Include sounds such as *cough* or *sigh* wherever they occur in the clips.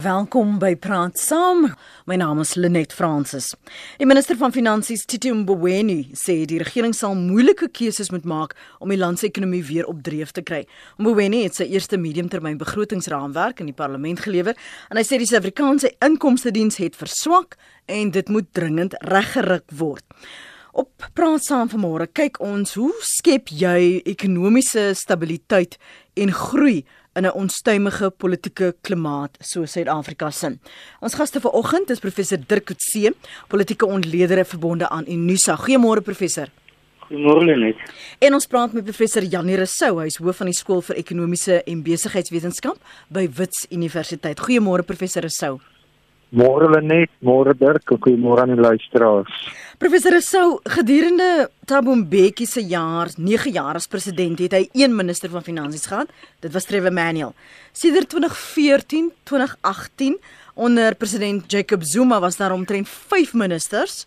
Welkom by Praat Saam. My naam is Lenet Fransis. Die minister van Finansies, Tito Mboweni, sê die regering sal moeilike keuses moet maak om die land se ekonomie weer op dreef te kry. Mboweni het sy eerste mediumtermyn begrotingsraamwerk in die parlement gelewer en hy sê die Suid-Afrikaanse inkomste diens het verswak en dit moet dringend reggerig word. Op Praat Saam vanmôre kyk ons hoe skep jy ekonomiese stabiliteit en groei in 'n onstuimige politieke klimaat so Suid-Afrika se. Ons gaste vanoggend is professor Dirk Coetzee, politieke ontleder verbonde aan Unisa. Goeiemôre professor. Goeiemôre net. En ons praat met professor Janie Rousseau, hy is hoof van die skool vir ekonomiese en besigheidswetenskap by Wits Universiteit. Goeiemôre professor Rousseau. Môre net, môre Dirk, goeiemôre aan die luisteraars. Professor Sou, gedurende Thabo Mbeki se jaar, 9 jaar as president, het hy een minister van finansies gehad. Dit was Trevor Manuel. Sedert 2014, 2018 onder president Jacob Zuma was daar omtrent 5 ministers.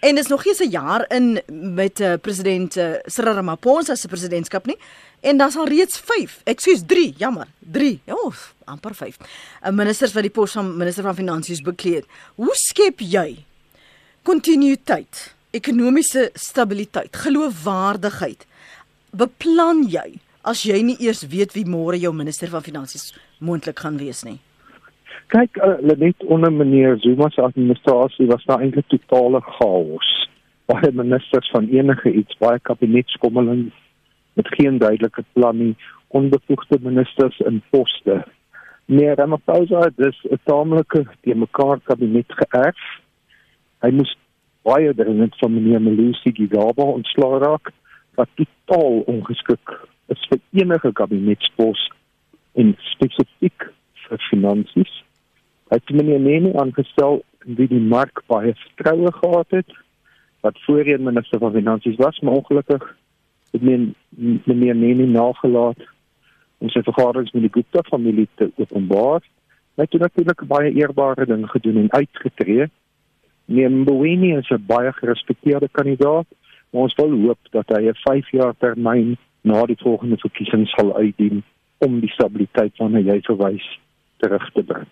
En dis nog nie se jaar in met uh, president uh, Cyril Ramaphosa se presidentskap nie. En daar's al reeds 5. Ekskuus 3, jammer. 3. Ja, amper 5. 'n Ministers wat die pos van minister van finansies bekleed. Hoe skep jy kontinuïteit, ekonomiese stabiliteit, geloofwaardigheid? Beplan jy as jy nie eers weet wie môre jou minister van finansies moontlik gaan wees nie? Kyk, uh, net onder meneer Zuma se administrasie was daar eintlik totale chaos. Baie ministers van enige iets, baie kabinetskommeling met geen duidelike plan nie, onbevoegde ministers in poste. Meneer Ramaphosa het dus 'n taamlike te mekaar kabinet geërf. Hy moes baie dringend van meneer Melusi Gigaba ontslaa raak wat totaal ongeskik is vir enige kabinetspos en spesifiek vir finansies. Hy het meneer Nene aangestel wie die mark baie vertroue gehad het wat voorheen minister van finansies was, maar ongelukkig het men meneer Nene nagelaat om sy vergaderings met die Gupta familie te openbaar. Hy het natuurlik baie eerbare dinge gedoen en uitgetree. Meneer Mboweni is 'n baie gerespekteerde kandidaat. Ons wil hoop dat hy 'n 5 jaar termyn na die volgende verkiesing sal uitdien om die stabiliteit waarna jy verwys terug te bring.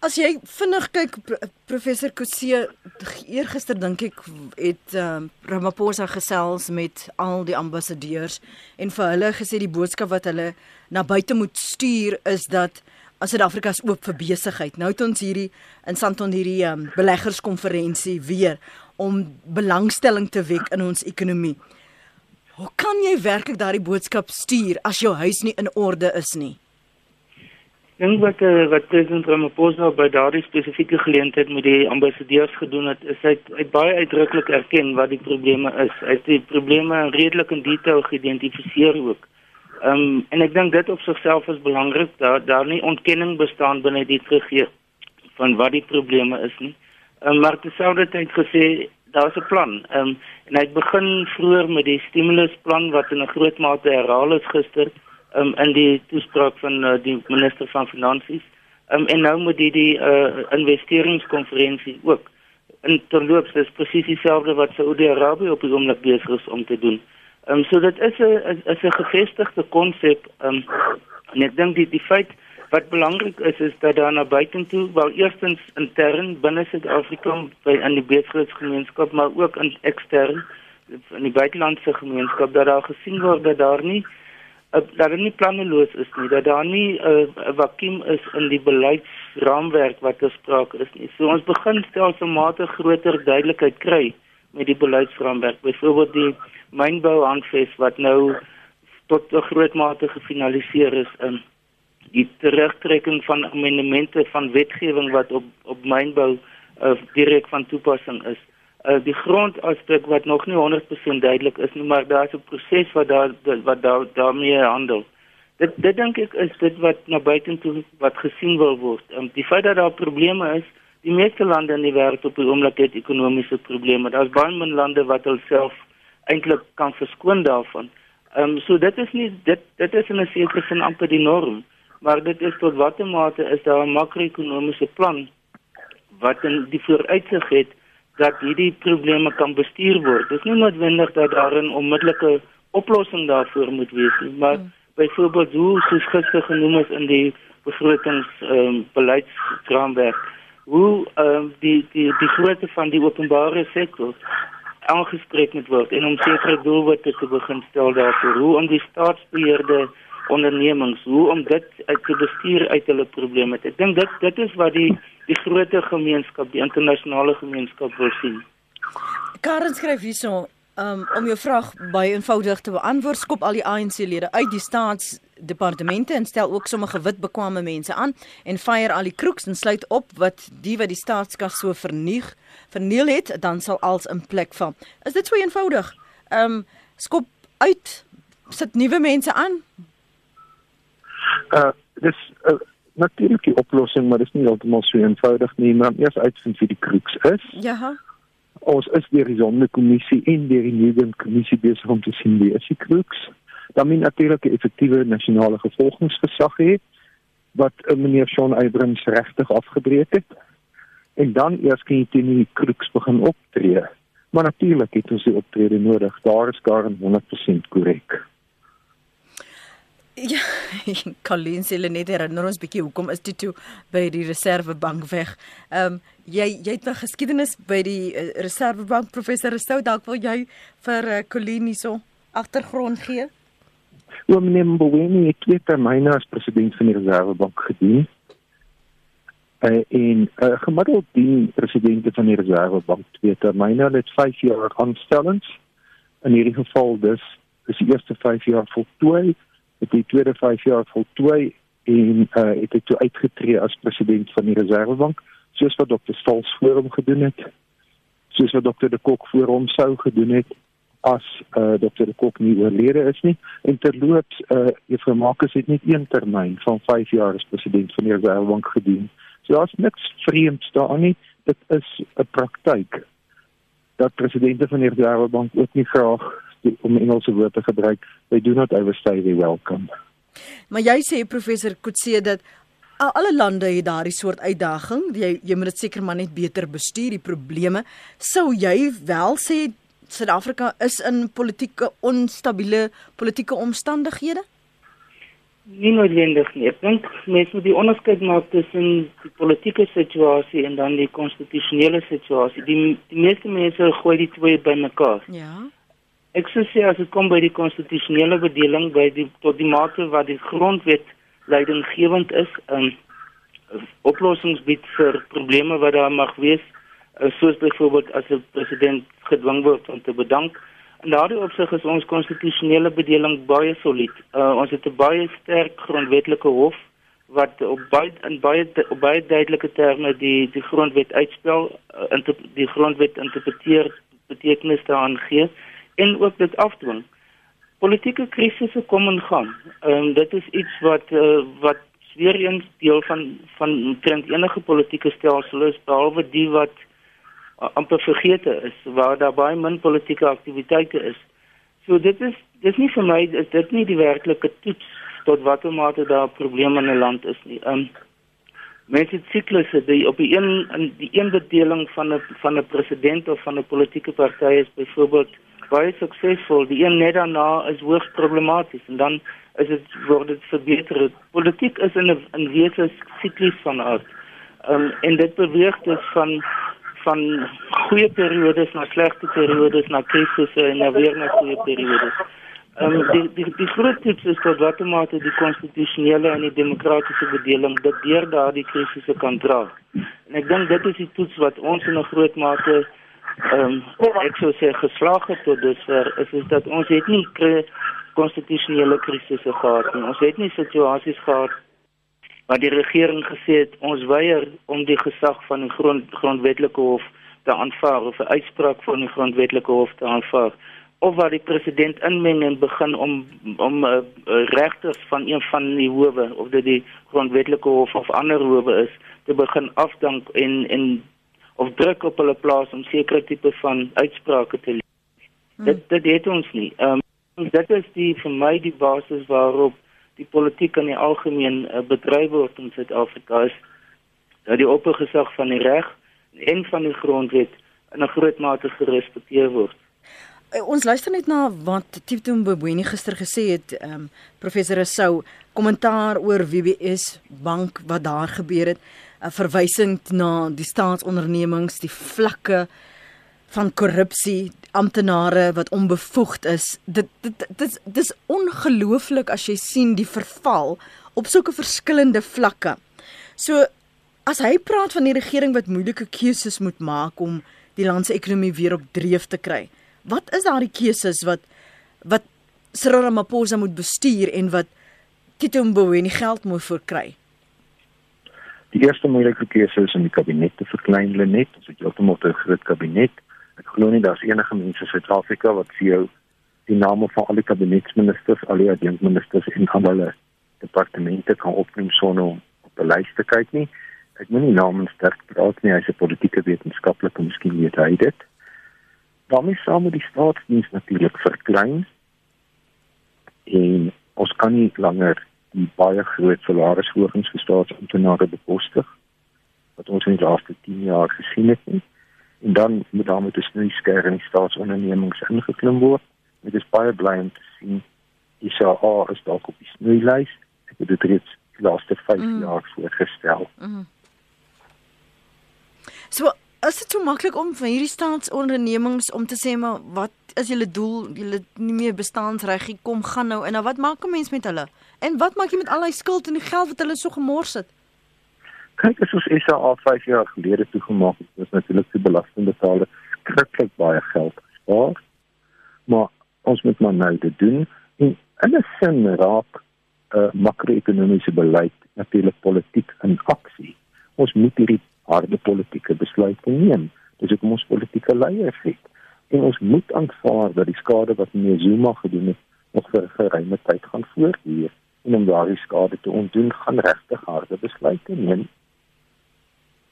As jy vinnig kyk professor Kutse eergister dink ek het um, Ramaphosa gesels met al die ambassadeurs en vir hulle gesê die boodskap wat hulle na buite moet stuur is dat as Suid-Afrika is oop vir besigheid. Nou het ons hierdie in Sandton hierdie um, beleggerskonferensie weer om belangstelling te wek in ons ekonomie. Hoe kan jy werklik daardie boodskap stuur as jou huis nie in orde is nie? dink wat uh, wat president Ramaphosa by daardie spesifieke geleentheid met die ambassadeurs gedoen het, is hy het baie uitdruklik erken wat die probleme is. Hy het die probleme redelik in detail geïdentifiseer ook. Ehm um, en ek dink dit op sigself is belangrik dat daar nie ontkenning bestaan binne die regering van wat die probleme is nie. Um, maar terselfdertyd gesê daar's 'n plan. Ehm um, en hy begin vroeër met die stimulusplan wat in 'n groot mate herhaal is gister um, in die toespraak van uh, die minister van finansies. Um, en nou moet die die uh, investeringskonferensie ook in terloops dis presies dieselfde wat Saudi-Arabië op die oomblik besig is om te doen. Ehm um, so dit is 'n is 'n gevestigde konsep ehm um, en ek dink die die feit wat belangrik is is dat daar na buitentoe wel eerstens intern binne Suid-Afrika by in die besigheidsgemeenskap maar ook in ekstern in die buitelandse gemeenskap dat daar gesien word dat daar nie uh, dat dit nie planneloos is nie, dat daar nie 'n uh, vakuum is in die beleidsraamwerk wat gespreek is nie. So ons begin stelselmatig groter duidelikheid kry met die beleidsraamwerk. Byvoorbeeld die mynbou aanfees wat nou tot 'n groot mate gefinaliseer is in die terugtrekking van amendemente van wetgewing wat op op mynbou uh, direk van toepassing is uh, die grondaspek wat nog nie 100% duidelik is nie, maar daar's 'n proses wat daar wat daar daarmee handel. Dit dit dink ek is dit wat na buite toe wat gesien wil word. Um, die feit dat daar probleme is, die meeste lande in die wêreld op die oomblik het ekonomiese probleme. Daar's baie min lande wat hulself eintlik kan verskoon daarvan. Ehm um, so dit is nie dit dit is in 'n sekere sin amper die norm, maar dit is tot watter mate is daar 'n makro-ekonomiese plan wat in die vooruitsig het dat hierdie probleme kan bestuur word. Dit is nie noodwendig dat daar 'n onmiddellike oplossing daarvoor moet wees nie, maar hmm. byvoorbeeld hoe soos gister genoem is in die begrotings ehm um, beleidsraamwerk hoe ehm um, die die die grootte van die openbare sektor aangespreek moet word en om sekere doelwitte te begin stel daarvoor hoe om die staatsbeheerde ondernemings hoe om dit uit te bestuur uit hulle probleme. Ek dink dit dit is wat die die groter gemeenskap, die internasionale gemeenskap wil sien. Karen skryf hierso um, om jou vraag baie eenvoudig te beantwoord, skop al die ANC-lede uit die staatsdepartemente en stel ook sommige wit bekwame mense aan en fire al die kroeks en sluit op wat die wat die staatskas so vernieg verniel het, dan sal als in plek val. Is dit so eenvoudig? Ehm um, skop uit sit nuwe mense aan. Uh dis uh, natuurlik die oplossing, maar dis nie heeltemal so eenvoudig nie, maar eers uitvind wie die kroeks is. Ja ons is deur die sondekommissie en deur die nuwe kommissie besig om te sien wie is die kroeks. Dan moet natuurlik 'n effektiewe nasionale vervolgingsgesag hê wat uh, meneer Shaun Abrams regtig afgebreek het. En dan eers kan jy teen die kroeks begin optree. Maar natuurlik het ons die optrede nodig. Daar is daar 100% korrek. Ja, *laughs* Colleen sê net herinner ons bietjie hoekom is dit toe by die Reservebank weg. Ehm um, jy jy het 'n geskiedenis by die uh, Reservebank professor Stou dalk wil jy vir uh, Colleen hierso agtergrond gee? Meneer Mboweni het twee termyne as president van die Reservebank gedien. Uh, en uh, gemiddeld dien presidente van die Reservebank twee termyne, hulle het 5 jaar aanstellings. In hierdie geval dus is die eerste 5 jaar voltooi het die tweede 5 jaar voltooi en uh, het hy toe uitgetree as president van die Reservebank soos wat Dr. Stals voor hom gedoen het soos wat Dr. de Kok voor hom sou gedoen het as uh, Dr. de Kok nie oorlede is nie en terloops uh, juffrou Marcus het net een termyn van 5 jaar as president van die Reservebank gedoen so daar's niks vreemds daarin nie dit is 'n praktyk dat presidente van die Reservebank ook nie graag om Engelse woord te gebruik, they do not overstay their welcome. Maar jy sê professor Kutse dat alle lande het daardie soort uitdaging, jy jy moet dit seker maar net beter bestuur die probleme. Sou jy wel sê Suid-Afrika is in politieke onstabiele politieke omstandighede? Nie noodwendig nie. Ek dink mense moet die onderskeid maak tussen die politieke situasie en dan die konstitusionele situasie. Die, die meeste mense gooi die twee bymekaar. Ja. Ek sou sê as dit kom by die konstitusionele bedeling by die tot die mate wat die grondwet leidinggewend is, um, oplossings bied vir probleme wat daar mag wees, uh, soos byvoorbeeld as 'n president gedwing word om te bedank. En daardie opsig is ons konstitusionele bedeling baie solied. Uh, ons het 'n baie sterk grondwetlike hof wat op baie in baie op baie duidelike terme die die grondwet uitspel, uh, die grondwet interpreteer betekenis daaraan gee en ook dit afdwing. Politieke krisisse kom en gaan. Ehm dit is iets wat uh, wat weer eens deel van van trend enige politieke stelsel is behalwe die wat uh, amper vergete is waar daar baie min politieke aktiwiteite is. So dit is dis nie vir my is dit nie die werklike toets tot watter mate daar probleme in 'n land is nie. Ehm um, mense siklusse die op die een in die een bedeling van 'n van 'n president of van 'n politieke party is byvoorbeeld baie suksesvol. Die een net daarna is hoogs problematies en dan is dit word dit verbeter. Politiek is in 'n in wese siklies van aard. Um, en dit beweeg dus van van goeie periodes na slegte periodes na krisisse en na weer na goeie periodes. Ehm um, die die die groot toets is tot watter mate die konstitusionele en die demokratiese bedeling dit deur daardie krisisse kan dra. En ek dink dit is die toets wat ons in 'n groot mate ehm um, ek sou sê geslaag het tot dusver is is dat ons het nie konstitusionele krisisse gehad nie. Ons het nie situasies gehad waar die regering gesê het ons weier om die gesag van die grond grondwetlike hof te aanvaar of 'n uitspraak van die grondwetlike hof te aanvaar of waar die president inmeng en begin om om uh, regters van een van die howe of dit die grondwetlike hof of ander howe is te begin afdank en en of druk op hulle plaas om sekere tipe van uitsprake te lees. Hmm. Dit dit het ons nie. Ehm um, dit is die vir my die basis waarop die politiek in die algemeen uh, bedryf word in Suid-Afrika is dat die oppergesag van die reg en van die grondwet in 'n groot mate gerespekteer word. eh, ons luister net na wat Tito Mbweni gister gesê het, ehm um, professor Sou kommentaar oor WBS bank wat daar gebeur het, 'n verwysing na die staatsondernemings, die vlakke van korrupsie, amptenare wat onbevoegd is. Dit dit dit dis ongelooflik as jy sien die verval op sulke verskillende vlakke. So as hy praat van die regering wat moeilike keuses moet maak om die land se ekonomie weer op dreef te kry. Wat is daardie keuses wat wat Cyril Ramaphosa moet bestuur en wat Tito Mboweni geld moet verkry? Die eerste moeilike keuse is om die kabinet te verklein, net as dit heeltemal 'n groot kabinet. Ek glo nie daar's enige mense in Suid-Afrika wat vir jou die name van al die kabinetsministers, al die adjunkministers en al hulle departemente kan opneem sonder om op 'n lys te kyk nie ek moet nie namens sterk praat nie, hy's 'n politieke wetenskaplike, miskien weet hy dit. daarmee saam met die staatsdiens natuurlik verklein en ons kan nie langer die baie groot salarisverhogings vir staatsamptenare bekostig wat ons in die laaste 10 jaar gesien het nie. En dan moet daarmee dus nie skeer in staatsondernemings ingeklim word. Dit is baie bly om te sien die SA is dalk op die snoeilys. Ek het dit reeds die laaste 5 mm. jaar voorgestel. Mm. So is dit so maklik om vir hierdie staatsondernemings om te sê maar wat is julle doel? Julle nie meer bestaansreg nie. Kom gaan nou en nou wat maak 'n mens met hulle? En wat maak jy met al daai skuld en die geld wat hulle so gemors het? Kyk, as ons SA 5 jaar gelede toegemaak het, was natuurlik die belastingbetaler skrikkelik baie geld gespaar. Maar ons moet maar nou dit doen en in 'n sin raak 'n uh, makro-ekonomiese beleid natuurlik politiek in aksie. Ons moet hierdie harde politieke besluite neem. Dis hoekom ons politieke leiers het. En ons moet aanvaar dat die skade wat meneer Zuma gedoen het nog vir 'n geruime tyd gaan voortduur en om daardie skade te ontdoen gaan regtig harde besluite neem.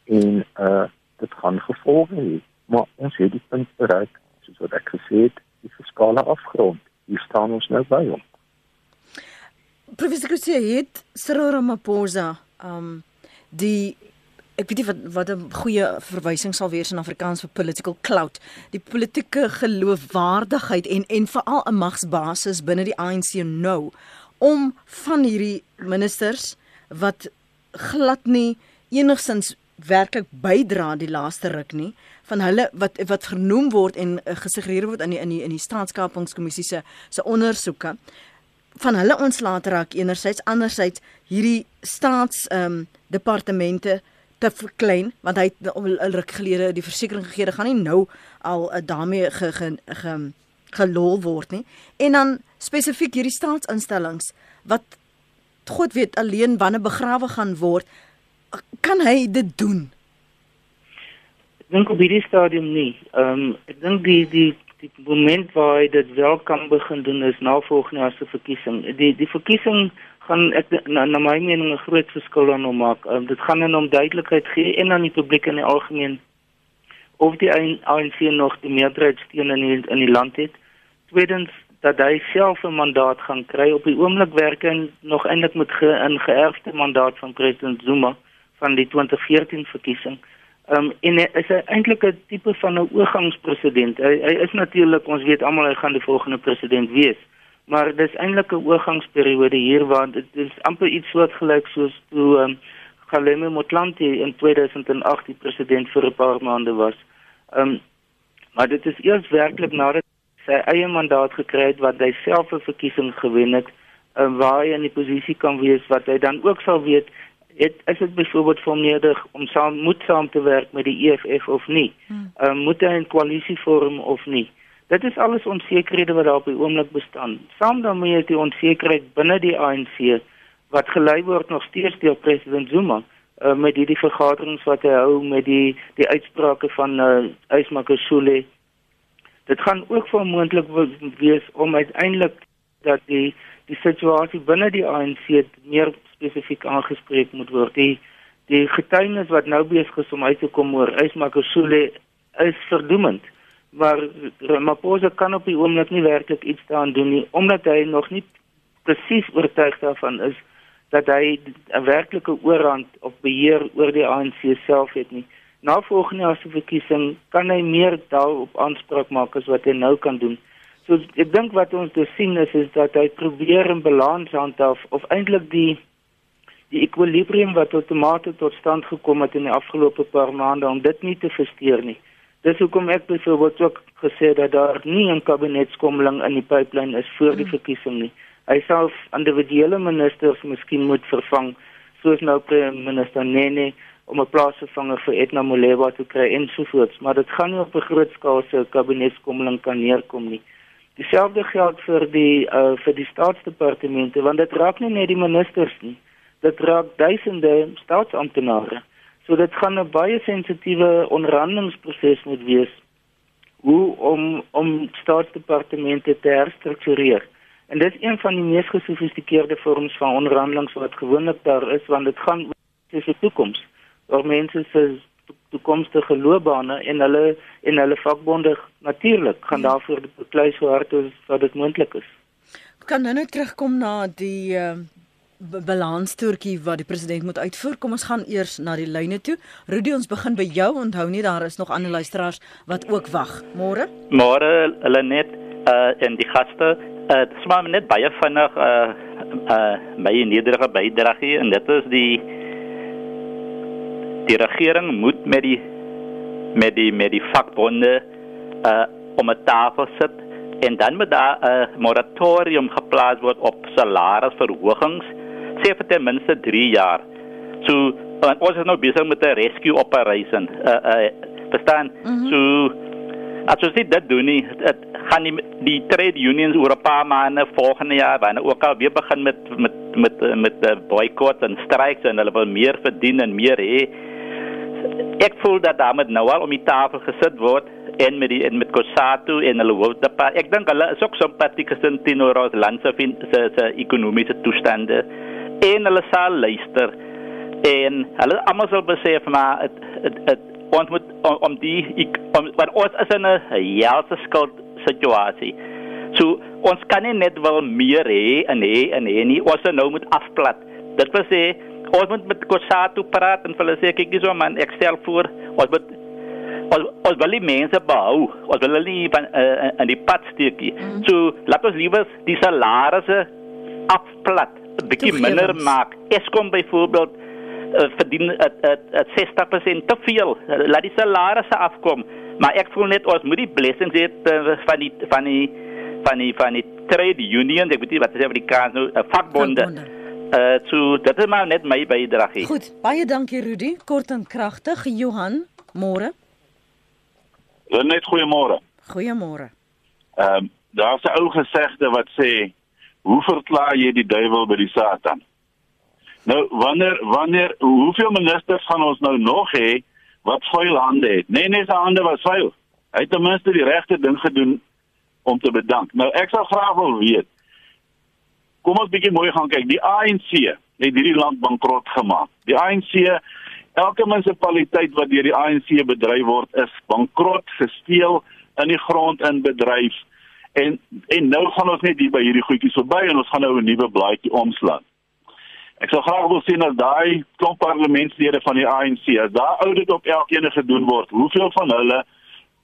En uh dit gaan gevolge hê. Maar ons het die punt bereik, soos wat ek gesê het, die fiskale afgrond. Hier staan ons nou by hom. Professor Kusie het Cyril Ramaphosa um die ek weet nie wat wat 'n goeie verwysing sal wees in Afrikaans vir political clout. Die politieke geloofwaardigheid en en veral 'n magsbasis binne die ANC nou om van hierdie ministers wat glad nie enigsins werklik bydra die laaste ruk nie van hulle wat wat genoem word en uh, gesuggereer word in die in die in die staatskapingskommissie se se ondersoeke van hulle ontslae raak enerzijds anderzijds hierdie staats ehm um, departemente te verklein want hy het 'n ruk gelede die versekering gegee gaan nie nou al uh, daarmee ge, ge, ge, gelol word nie en dan spesifiek hierdie staatsinstellings wat God weet alleen wanneer begrawe gaan word kan hy dit doen Ek dink op hierdie stadium nie ehm um, ek dink die die die moment waar hy dit wel kan begin doen is na volgende jaar se verkiesing die die verkiesing gaan ek na, na my mening 'n groot verskil aan hom maak. Um, dit gaan dan om duidelikheid gee en aan die publiek in die algemeen of die ANC nog die meerderheidssteun in die, in die land het. Tweedens dat hy self 'n mandaat gaan kry op die oomblik werk en nog eintlik met 'n ge, geërfde mandaat van president Zuma van die 2014 verkiesing. Ehm um, en hy is eintlik 'n tipe van 'n oorgangspresident. Hy, hy is natuurlik, ons weet almal hy gaan die volgende president wees maar dis eintlik 'n oorgangsperiode hier waar dit is amper iets soortgelyk soos toe um, Kgalema Motlanthe in 2008 die president vir 'n paar maande was. Ehm um, maar dit is eers werklik nadat sy eie mandaat gekry het wat hy self 'n verkiesing gewen het, um, waar hy in die posisie kan wees wat hy dan ook sal weet het is dit byvoorbeeld vir nodig om saam moet saam te werk met die EFF of nie. Hmm. Um, moet hy 'n koalisie vorm of nie. Dit is alles onsekerhede wat daar op die oomblik bestaan. Saam daarmee is die onsekerheid binne die ANC wat gelei word nog steeds deur president Zuma uh, met hierdie vergaderings wat hy hou met die die uitsprake van uh, Ysmakashule. Dit gaan ook vir moontlik wees om uiteindelik dat die die situasie binne die ANC meer spesifiek aangespreek moet word. Die die getuienis wat nou besig is om uit te kom oor Ysmakashule is verdoemend maar Ramaphosa kan op die oomblik nie werklik iets daaraan doen nie omdat hy nog nie presies oortuig daarvan is dat hy 'n werklike oorhand of beheer oor die ANC self het nie na volgende jaar se verkiesing kan hy meer daarop aanspraak maak as wat hy nou kan doen. So ek dink wat ons dus sien is is dat hy probeer 'n balans handhaaf of eintlik die die ekwilibrium wat outomaties tot stand gekom het in die afgelope paar maande om dit nie te versteur nie. Dis hoekom ek byvoorbeeld ook gesê dat daar nie 'n kabinetskommeling in die pipeline is voor die mm. verkiesing nie. Hy self individuele ministers miskien moet vervang soos nou minister Nene om 'n plaasvervanger vir Edna Molewa te kry en so voort, maar dit gaan nie op 'n groot skaal se kabinetskommeling kan neerkom nie. Dieselfde geld vir die uh, vir die staatsdepartemente want dit raak nie net die ministers nie. Dit raak duisende staatsamptenare. So dit gaan 'n baie sensitiewe onderhandelingsproses moet wees hoe om om staatsdepartemente te herstruktureer. En dit is een van die mees gesofistikeerde vorms van onderhandelings wat gewoonlik daar is want dit gaan oor die toekoms oor mense se toekomstige loopbane en hulle en hulle vakbonde natuurlik gaan ja. daarvoor beklei so hard as wat dit moontlik is. Kan nou net terugkom na die uh, balanstoertjie wat die president moet uitvoer. Kom ons gaan eers na die lyne toe. Rudy, ons begin by jou. Onthou nie daar is nog ander luisteraars wat ook wag. Môre? Môre, hulle net uh in die gaste. Uh dis maar net baie vinnig uh uh my nederige bydrae en dit is die die regering moet met die met die met die vakbonde uh om 'n tafel sit en dan moet daar 'n uh, moratorium geplaas word op salarisverhogings sê vir ten minste 3 jaar. So uh, ons is nou besig met 'n rescue operation. Uh uh verstaan? Mm -hmm. So as ons dit doen nie, dit gaan die, die trade unions oor 'n paar maande volgende jaar wanneer ook al weer begin met met met met, met uh, boycotts en strikes en hulle wil meer verdien en meer hê ek voel dat daar met nou al om die tafel gesit word en met die en met Kossatu en hulle word ek dink hulle is ook simpatiek gesin teenoor ons land se se, se ekonomiese toestande. En hulle sal luister. En hulle almal sal besef maar het, het, het, ons moet om, om die ek, om, want ons is in 'n hele skuld situasie. So ons kan nie net wel meer hê en hê en hê nie. Ons nou moet afplat. Dit wil sê ons moet met Kossatu praat en hulle sê kyk hierso man ek stel voor ons moet ons ons wil die mense behou. Ons wil hulle nie van uh, in die pad steek nie mm. so laat ons liewer die salarisse afplat 'n bietjie minder maak. Eskom byvoorbeeld uh, verdien at, at, at 60% te veel. Laat die salarisse afkom. Maar ek voel net ons moet die blessings hê uh, van die van die van die van die trade union ek weet nie wat is kans nou uh, vakbonde, vakbonde. Uh so dit is maar net my bydrae. Goed, baie dankie Rudy, kort en kragtig. Johan, môre. Net goeiemôre. Goeiemôre. Ehm um, daar's 'n ou gesegde wat sê, "Hoe verklaar jy die duiwel by die Satan?" Nou wanneer wanneer hoeveel ministers gaan ons nou nog hê wat vuil hande het? Nee, nee, sy hande was vuil. Hy het ten minste die regte ding gedoen om te bedank. Nou ek sou graag wil weet kom ons bietjie mooi gaan kyk. Die ANC het hierdie land bankrot gemaak. Die ANC elke munisipaliteit wat deur die ANC bedryf word is bankrot, gesteel in die grond in bedryf. En en nou gaan ons net hier by hierdie goedjies verby en ons gaan nou 'n nuwe blaadjie oomslaan. Ek sou graag wil sien dat daai klomp parlementslede van die ANC, as daar audit op elkeen gedoen word, hoeveel van hulle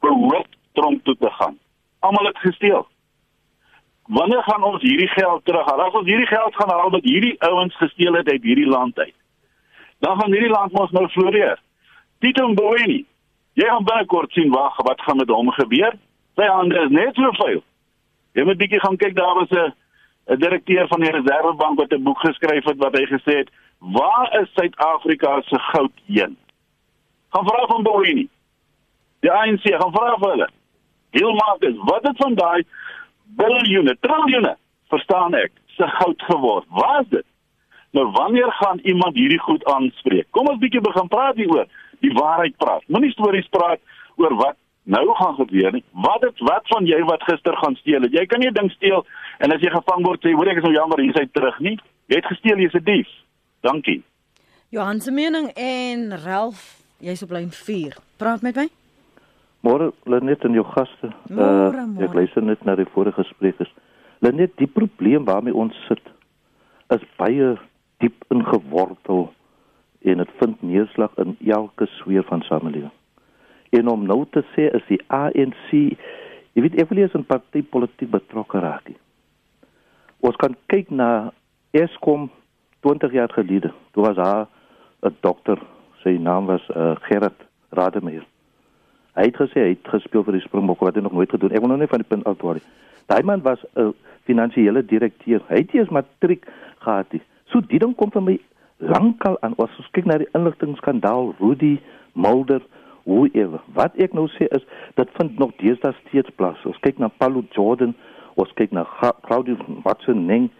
behoort tronk toe te gaan. Almal het gesteel wanneer gaan ons hierdie geld terughaal? As ons hierdie geld gaan haal wat hierdie ouens gesteel het uit hierdie land uit. Dan gaan hierdie land mos nou floreer. Tito Mboweni. Jy gaan binnekort sien wag wat gaan met hom gebeur. Sy hande is net so vuil. Jy moet bietjie gaan kyk daar was 'n 'n direkteur van die Reservebank wat 'n boek geskryf het wat hy gesê het, "Waar is Suid-Afrika se goud heen?" Gaan vra van Mboweni. Die ANC gaan vra vir hulle. Heel Marcus, wat het van daai biljoene, triljoene, verstaan ek, se goud geword. Waar is dit? Nou wanneer gaan iemand hierdie goed aanspreek? Kom ons bietjie begin praat hieroor. Die waarheid praat. Moenie stories praat oor wat nou gaan gebeur nie. Wat het wat van jy wat gister gaan steel het? Jy kan nie 'n ding steel en as jy gevang word sê, "Hoor ek is nou jammer, hier is hy terug nie." Jy het gesteel, jy's 'n dief. Dankie. Johan se mening en Ralph, jy's op lyn 4. Praat met my. Môre Lenet en jou gaste. Môre, uh. Ek luister net na die vorige sprekers. Lenet, die probleem waarmee ons sit is baie diep ingewortel en dit vind neerslag in elke sweer van samelewing. En om nou te sê is die ANC, jy weet ek wil eens 'n party politiek betrokke raak. Ons kan kyk na Eskom 20 jaar gelede. Toe was haar 'n dokter, sy naam was uh, Gerard Rademeier. Hy het gesê hy het gespeel vir die Springbokke wat hy nog nooit gedoen. Ek wil nou net van die punt afdwaal. Daai man was 'n finansiële direkteur. Hy het eers matriek gehad. So dit ding kom vir my lankal aan. As ons kyk na die inligtingskandaal Rudy Mulder, hoe ewe. Wat ek nou sê is dit vind nog deesdae steeds plaas. Ons kyk na Paulo Jordan, ons kyk na Claudio Watson Ning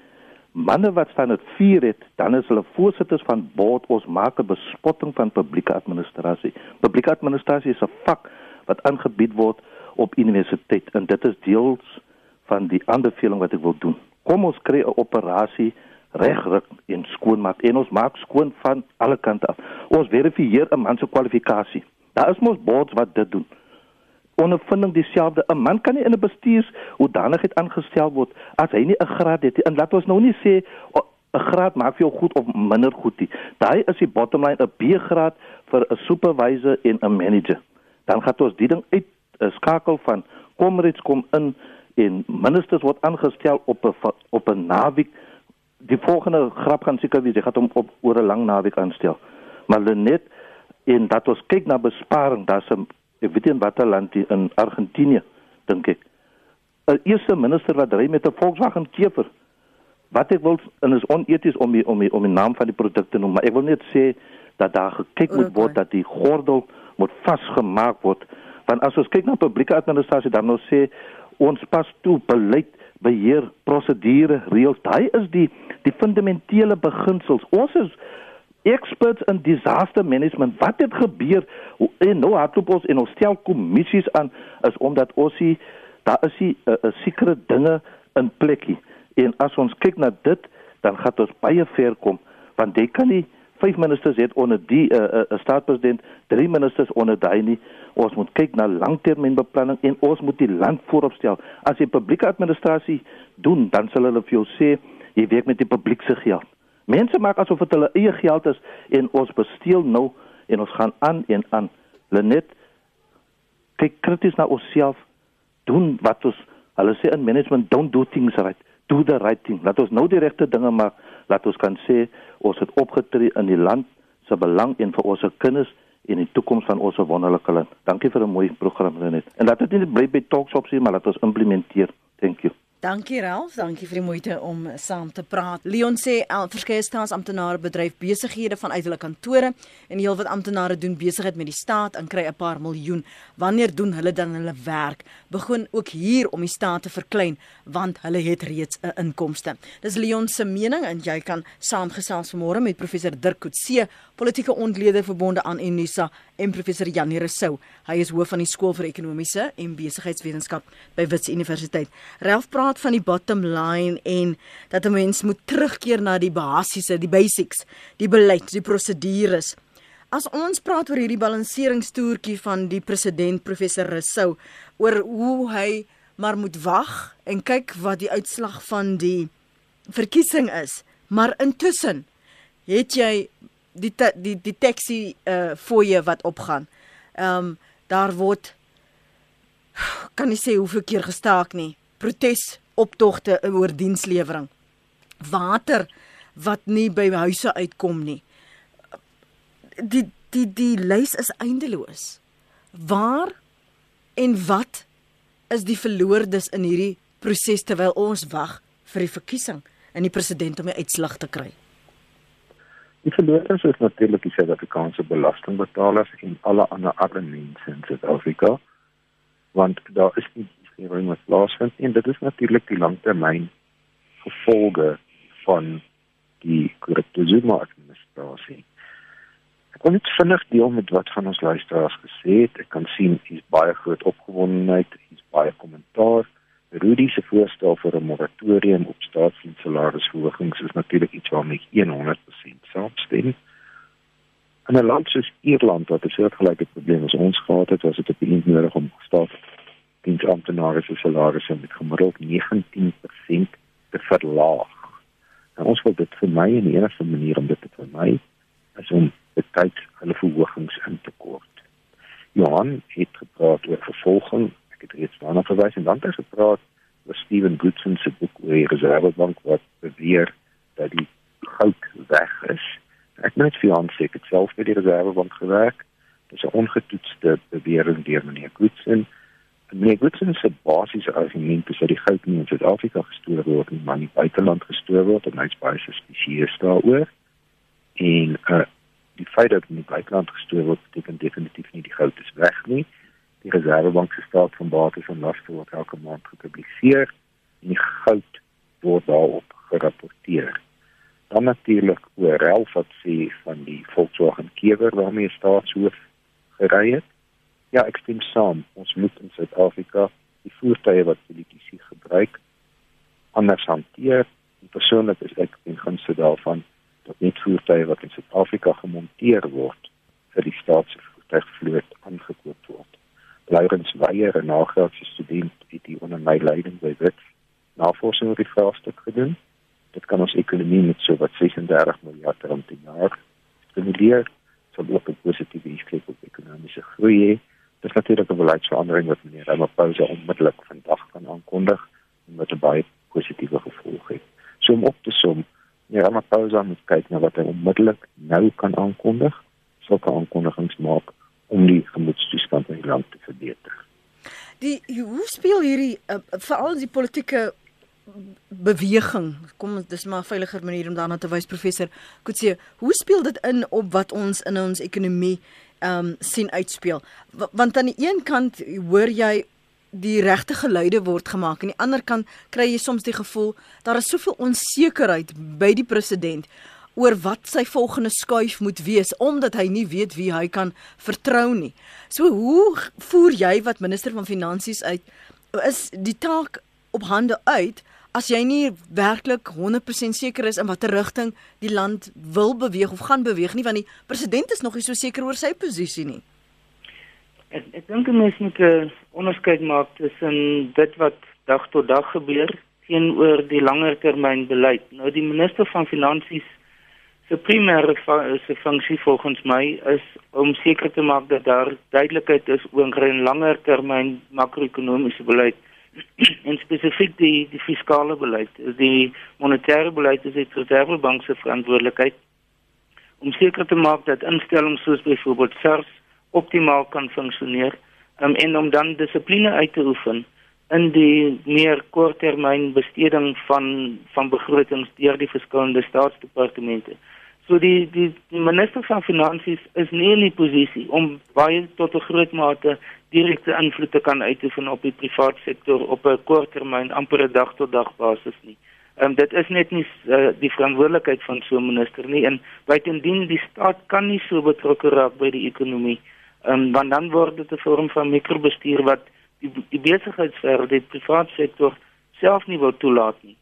manne wat staan het vier het, dan is hulle voorsitters van board ons maak 'n bespotting van publieke administrasie. Publieke administrasie is 'n vak wat aangebied word op universiteit en dit is deels van die aanbeveling wat ek wil doen. Kom ons kry 'n operasie regryk en skoonmaak en ons maak skoon van alle kante af. Ons verifieer 'n man se kwalifikasie. Daar is mos boards wat dit doen ondervinding dieselfde. 'n Man kan nie in 'n bestuurs hoedanigheid aangestel word as hy nie 'n graad het nie. En laat ons nou nie sê 'n graad maak jou goed of minder goed nie. Daai is die bottom line, 'n B-graad vir 'n supervisor en 'n manager. Dan gaan ons die ding uit skakel van komrades kom in en ministers word aangestel op 'n op 'n naweek. Die volgende grap gaan seker wees, jy gaan hom op oor 'n lang naweek aanstel. Maar net en dat ons kyk na besparing, daar's 'n ek weet nie in watter land die, in Argentinië dink ek 'n eerste minister wat ry met 'n Volkswagen Kever wat ek wil en is oneties om die, om die, om die naam van die produk te noem maar ek wil net sê dat daar gekyk moet word dat die gordel moet vasgemaak word want as ons kyk na publieke administrasie dan nou sê ons pas toe beleid beheer prosedure reëls daai is die die fundamentele beginsels ons is experts in disaster management. Wat het gebeur? En nou hardloop ons en ons stel kommissies aan is omdat ons sien daar is die 'n uh, uh, sekere dinge in plekkie. En as ons kyk na dit, dan gaan ons baie ver kom want jy kan nie vyf ministers het onder die 'n uh, uh, uh, staatspresident, drie ministers onder daai nie. Ons moet kyk na langtermynbeplanning en ons moet die land vooropstel. As jy publieke administrasie doen, dan sal hulle vir jou sê jy werk met die publiek se geld. Mense maak asof dit hulle eie geld is en ons besteel nou en ons gaan aan en aan. Lenet kyk krities na onsself doen wat ons hulle sê in management don't do things right. Do the right thing. Laat ons nou die regte dinge maak. Laat ons kan sê ons het opgetree in die land se belang en vir ons kinders en die toekoms van ons wonderlike land. Dankie vir 'n mooi program Lenet. En laat dit nie bly by talks op sien maar laat ons implementeer. Thank you. Dankie Ralph, dankie vir die moeite om saam te praat. Leon sê al verskeie staatsamptenare bedryf besighede vanuit hulle kantore en heelwat amptenare doen besigheid met die staat en kry 'n paar miljoen. Wanneer doen hulle dan hulle werk? Begin ook hier om die staat te verklein want hulle het reeds 'n inkomste. Dis Leon se mening en jy kan saamgesels vanmôre met professor Dirk Coetzee, politieke ontleder verbonde aan Unisa en professor Janie Rousseau. Hy is hoof van die skool vir ekonomiese en besigheidswetenskap by Wits Universiteit. Ralph praat van die bottom line en dat 'n mens moet terugkeer na die basiese, die basics, die beleid, die prosedures. As ons praat oor hierdie balanseringstoertjie van die president professor Rousseau oor hoe hy maar moet wag en kyk wat die uitslag van die verkiesing is, maar intussen het jy die die die taxi uh fooie wat opgaan. Ehm um, daar word *sighs* kan nie sê hoeveel keer gestaak nie protes optogte oor dienslewering. Water wat nie by huise uitkom nie. Die die die lys is eindeloos. Waar en wat is die verloordes in hierdie proses terwyl ons wag vir die verkiesing en die president om die uitslag te kry? Die verloorders is natuurlik die Suid-Afrikaanse belastingbetalers en alle ander arme mense in Suid-Afrika want daar is nie wetgewing wat plaasvind en dit is natuurlik die langtermyn gevolge van die korrupte Zuma administrasie. Ek wil net vinnig deel met wat van ons luisteraars gesê het. Ek kan sien hier's baie groot opgewondenheid, hier's baie kommentaar. Rudy se voorstel vir 'n moratorium op staatsdienssalarisverhogings is natuurlik iets waarmee ek 100% saamstem. In 'n land soos Ierland wat 'n soortgelyke probleem as ons gehad het, was dit op die nodig om staat diensamptenare se salarisse met gemiddeld 19% te verlaag. En ons wil dit vermy en die enigste manier om dit te vermy is om betyds Johan het gepraat oor vervolging. Ek het reeds daarna verwys en dan het hy gepraat oor Steven Goodson se boek oor die Reservebank wat beweer dat die goud weg is. Ek moet vir hom sê ek het self by die Reservebank gewerk. Dit is 'n ongetoetste bewering deur meneer Goodson. Meneer Goodson se basiese argument is dat die goud nie in Suid-Afrika gestoor word nie, maar in die buiteland gestoor word en hy's baie suspisieus daaroor. En uh die feit dat in die buiteland gestoor word beteken definitief nie die goud is weg nie. Die Reservebank se staat van bates en laste word elke maand gepubliseer en die goud word daarop gerapporteer. Dan natuurlik Ralph wat sê van die Volkswagen Kewer waarmee staatshoof gery het. Ja, ek stem saam. Ons moet in Suid-Afrika die voertuie wat politici gebruik anders hanteer. Persoonlik is ek in gunste daarvan dat net voertuie wat in Suid-Afrika gemonteer word vir die staatsvoertuigvloot aangekoop word. Laurens Weyer, 'n nagraadse student, het die onder my leiding by Wit navorsing oor die vraagstuk gedoen. Dit kan ons ekonomie met so wat 36 miljard rand per jaar stimuleer, sou ook 'n positiewe effek op ekonomiese groei hê. Dit is natuurlik 'n beleidsverandering wat meneer Ramaphosa onmiddellik vandag kan aankondig en wat 'n baie positiewe gevolg het. So om op te som, Ja, Ramaphosa moet kyk na wat hy onmiddellik nou kan aankondig, sulke aankondigings maak om die gemoedstoestand in die land te verbeter. Die hoe speel hierdie uh, veral die politieke beweging kom dis maar 'n veiliger manier om daarna te wys professor Kutse hoe speel dit in op wat ons in ons ekonomie ehm um, sien uitspeel w want aan die een kant hoor jy die regte geluide word gemaak en aan die ander kant kry jy soms die gevoel daar is soveel onsekerheid by die president oor wat sy volgende skuif moet wees omdat hy nie weet wie hy kan vertrou nie. So hoe voer jy wat minister van finansies uit is die taak op hande uit as jy nie werklik 100% seker is in watter rigting die land wil beweeg of gaan beweeg nie want die president is nog nie so seker oor sy posisie nie. Ek ek dink 'n mens moet 'n onderskeid maak tussen dit wat dag tot dag gebeur teenoor die langer termyn beleid. Nou die minister van finansies se primêre se funksie volgens my is om seker te maak dat daar duidelikheid is oor 'n langer termyn makro-ekonomiese beleid *clears throat* en spesifiek die die fiskale beleid. Die monetêre beleid is die Reservebank se verantwoordelikheid om seker te maak dat instellings soos byvoorbeeld SARS optimaal kan funksioneer um, en om dan dissipline uit te oefen in die meer korttermyn besteding van van begrotings deur die verskillende staatsdepartemente. So die die minister van finansies is nie in die posisie om baie tot 'n groot mate direkte invloed te kan uitoefen op die private sektor op 'n korttermyn amper 'n dag tot dag basis nie. Ehm um, dit is net nie uh, die verantwoordelikheid van so 'n minister nie en buitendien die staat kan nie so betrokke raak by die ekonomie um, want dan word dit 'n vorm van mikrobestuur wat die, die besigheidsfeer, die private sektor self nie wil toelaat nie.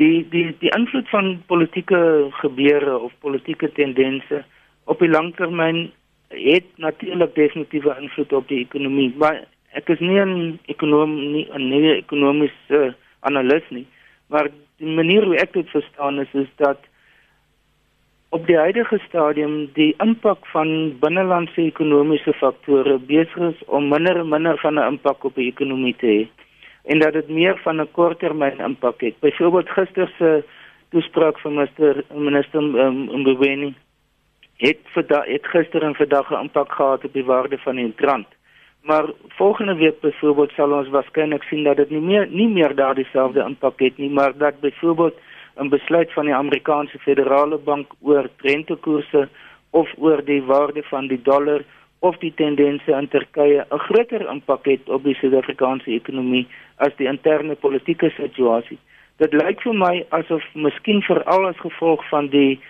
Die die die invloed van politieke gebeure of politieke tendense op die langtermyn het natuurlik definitiewe invloed op die ekonomie, maar ek is nie 'n ekonom nie 'n nie ekonomiese analis nie, maar die manier hoe ek dit verstaan is is dat op die huidige stadium die impak van binnelandse ekonomiese faktore besig is om minder en minder van 'n impak op die ekonomie te hê en dat dit meer van 'n korttermyn impak het. Byvoorbeeld gister se toespraak van minister minister um, Mboweni het vir da, het gister en vandag 'n impak gehad op die waarde van die rand. Maar volgende week byvoorbeeld sal ons waarskynlik sien dat dit nie meer nie meer daardie selfde impak het nie, maar dat byvoorbeeld 'n besluit van die Amerikaanse Federale Bank oor rentekoerse of oor die waarde van die dollar of die tendense in Turkye 'n groter impak het op die Suid-Afrikaanse ekonomie as die interne politieke situasie. Dit lyk vir my asof miskien veral as gevolg van die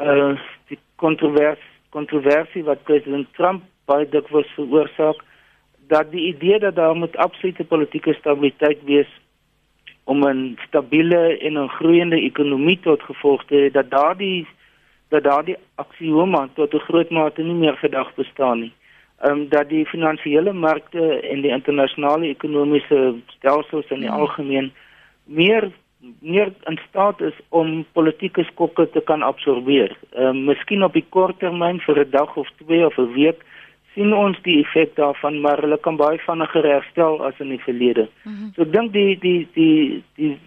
uh die kontroversie kontroversie wat president Trump baie dikwels veroorsaak dat die idee dat daar moet absolute politieke stabiliteit wees om 'n stabiele en 'n groeiende ekonomie tot gevolg te hê dat daardie dat daardie aksioma tot 'n groot mate nie meer vandag bestaan nie. Ehm um, dat die finansiële markte en die internasionale ekonomiese stelsels in die hmm. algemeen meer meer in staat is om politieke skokke te kan absorbeer. Ehm um, miskien op die kort termyn vir 'n dag of twee of 'n week sien ons die effek daarvan, maar hulle kan baie vinniger herstel as in die verlede. Mm -hmm. So ek dink die die die die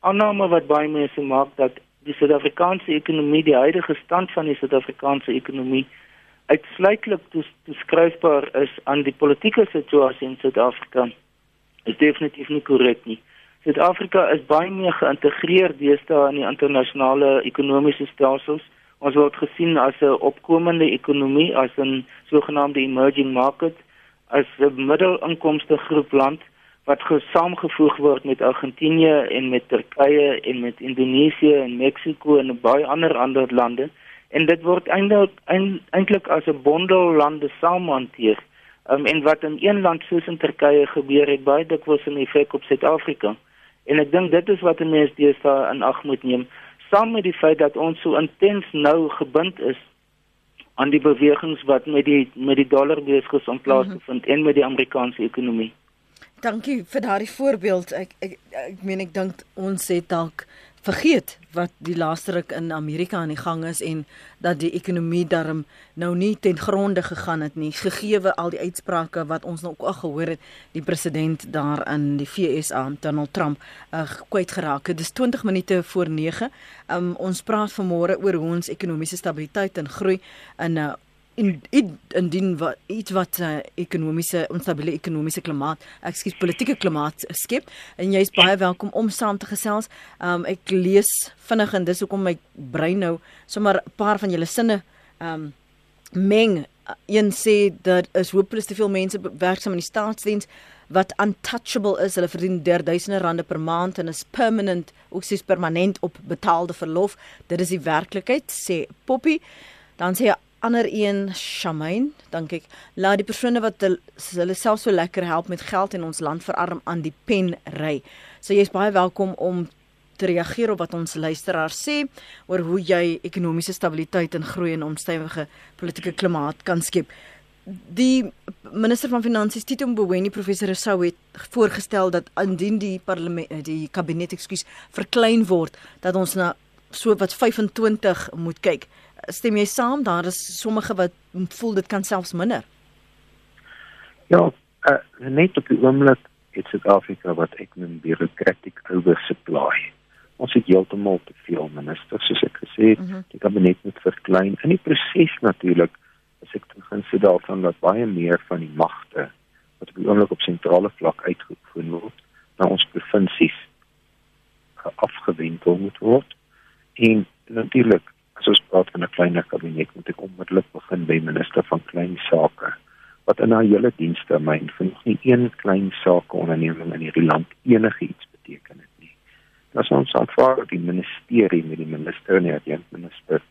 aanname wat baie mense maak dat die Suid-Afrikaanse ekonomie, die huidige stand van die Suid-Afrikaanse ekonomie uitsluitlik toeskryfbaar is aan die politieke situasie in Suid-Afrika, is definitief nie korrek nie. Suid-Afrika is baie meer geïntegreer deesdae in die internasionale ekonomiese stelsels Ons word gesien as 'n opkomende ekonomie, as 'n sogenaamde emerging market, as 'n middelinkomste groep land wat gesaamgevoeg word met Argentinië en met Turkye en met Indonesië en Mexiko en baie ander ander lande en dit word eintlik eintlik as 'n bondel lande saam hanteer. Um, en wat in een land soos in Turkye gebeur het, baie dikwels 'n effek op Suid-Afrika. En ek dink dit is wat mense deesdae in ag moet neem saam met die feit dat ons so intens nou gebind is aan die bewegings wat met die met die dollar besig is om plaas te vind mm -hmm. en met die Amerikaanse ekonomie. Dankie vir daardie voorbeeld. Ek ek ek meen ek dink ons het dalk vergeet wat die laaste ruk in Amerika aan die gang is en dat die ekonomie darm nou nie ten gronde gegaan het nie. Gegeewe al die uitsprake wat ons nou ook al gehoor het die president daar in die FSA Donald Trump uh, kwyt geraak het. Dis 20 minute voor 9 um, ons praat vanmôre oor hoe ons ekonomiese stabiliteit en groei in 'n uh, in indien wat iets wat uh, ekonomiese onstabiele ekonomiese klimaat, ekskuus politieke klimaat skep en jy's baie welkom om saam te gesels. Um ek lees vinnig en dis hoekom my brein nou sommer 'n paar van julle sinne um meng. Een sê dat is hopeloos te veel mense werksaam in die staatsdiens wat untouchable is. Hulle verdien duisende rande per maand en is permanent, ook sies permanent op betaalde verlof. Dit is die werklikheid, sê Poppy. Dan sê ander een Shamain, dink ek, laat die persone wat hulle self so lekker help met geld in ons land verarm aan die pen ry. So jy's baie welkom om te reageer op wat ons luisteraars sê oor hoe jy ekonomiese stabiliteit en groei in 'n omstywige politieke klimaat kan skep. Die minister van finansies Tito Mboweni professor Rousseau het voorgestel dat indien die parlement die kabinet ekskuus verklein word dat ons na so wat 25 moet kyk stem jy saam daar? Is sommige wat voel dit kan selfs minder. Ja uh, net op die oomblik het Suid-Afrika wat ek noem bureaucratic oversupply. Ons het heeltemal te veel ministers soos ek gesê het. Mm -hmm. die kabinet moet verklein. In die proses natuurlik as ek begin sê daarvan dat baie meer van die magte wat op die oomblik op sentrale vlak uitgeoefen word na ons provinsies afgewendel moet word. En natuurlik as ons praat van 'n kleiner kabinet moet ek onmiddellik begin by minister van klein sake wat in haar hele dienstermyn vir nog nie een klein sake onderneming in hierdie land enigiets beteken het nie. Dit ons aanvaar die ministerie met die minister en die adjunkt minister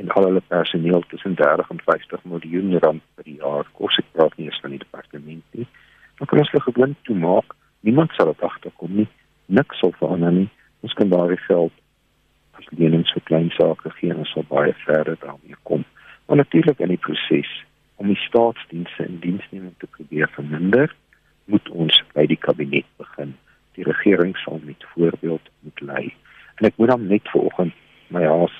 en al hulle personeel tussen 30 en 50 miljoen rand per jaar kos ek praat nie eens van die departement nie. Dan kan ons hulle gewoon toemaak. Niemand sal dit agterkom nie. Niks sal verander nie. Ons kan daardie geld lenings vir klein sake gee en ons sal baie verder daarmee kom. Maar natuurlik in die proses om die staatsdienste in diensneming te probeer verminder, moet ons by die kabinet begin. Die regering sal met voorbeeld moet lei. En ek moet dan net vanoggend my haas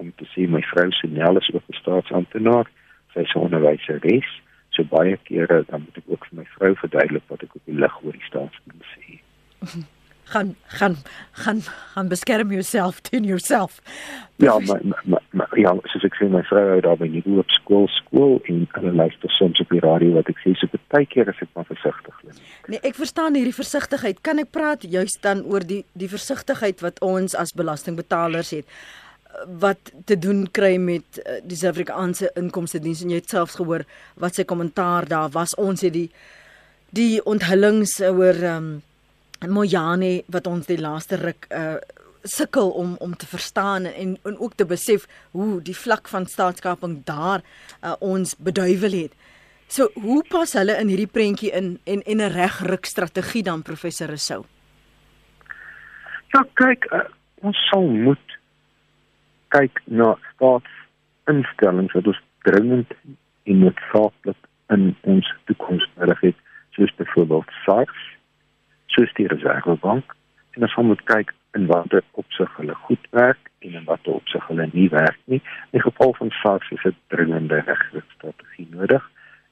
om te sê my vrou Sonel is ook 'n staatsamptenaar. Sy is 'n onderwyseres. So baie kere dan moet ek ook vir my vrou verduidelik wat ek op die lig oor die staatsdiens sê. *laughs* gaan gaan gaan gaan beskerm jouself teen jouself. Ja, maar maar maar ja, soos ek sê my vrou het daar by die hoop skool skool en hulle luister soms op die radio wat ek sê so baie keer is ek maar versigtig. Nee, ek verstaan hierdie versigtigheid. Kan ek praat juist dan oor die die versigtigheid wat ons as belastingbetalers het wat te doen kry met uh, die Suid-Afrikaanse inkomste diens en jy het selfs gehoor wat sy kommentaar daar was ons het die die onthullings oor ehm um, Mojane wat ons die laaste ruk uh sukkel om om te verstaan en en ook te besef hoe die vlak van staatskaping daar uh, ons beduiwel het. So hoe pas hulle in hierdie prentjie in en en 'n regruk strategie dan professor Rousseau? Ja, kyk, uh, ons sal moet kyk na staatsinstellings wat ons dringend en noodsaaklik in ons toekoms nodig het, soos byvoorbeeld SARS soos die Reservebank en ons moet kyk in watter opsig hulle goed werk en in watter opsig hulle nie werk nie. In die geval van SARS is dit dringende regstrategie nodig.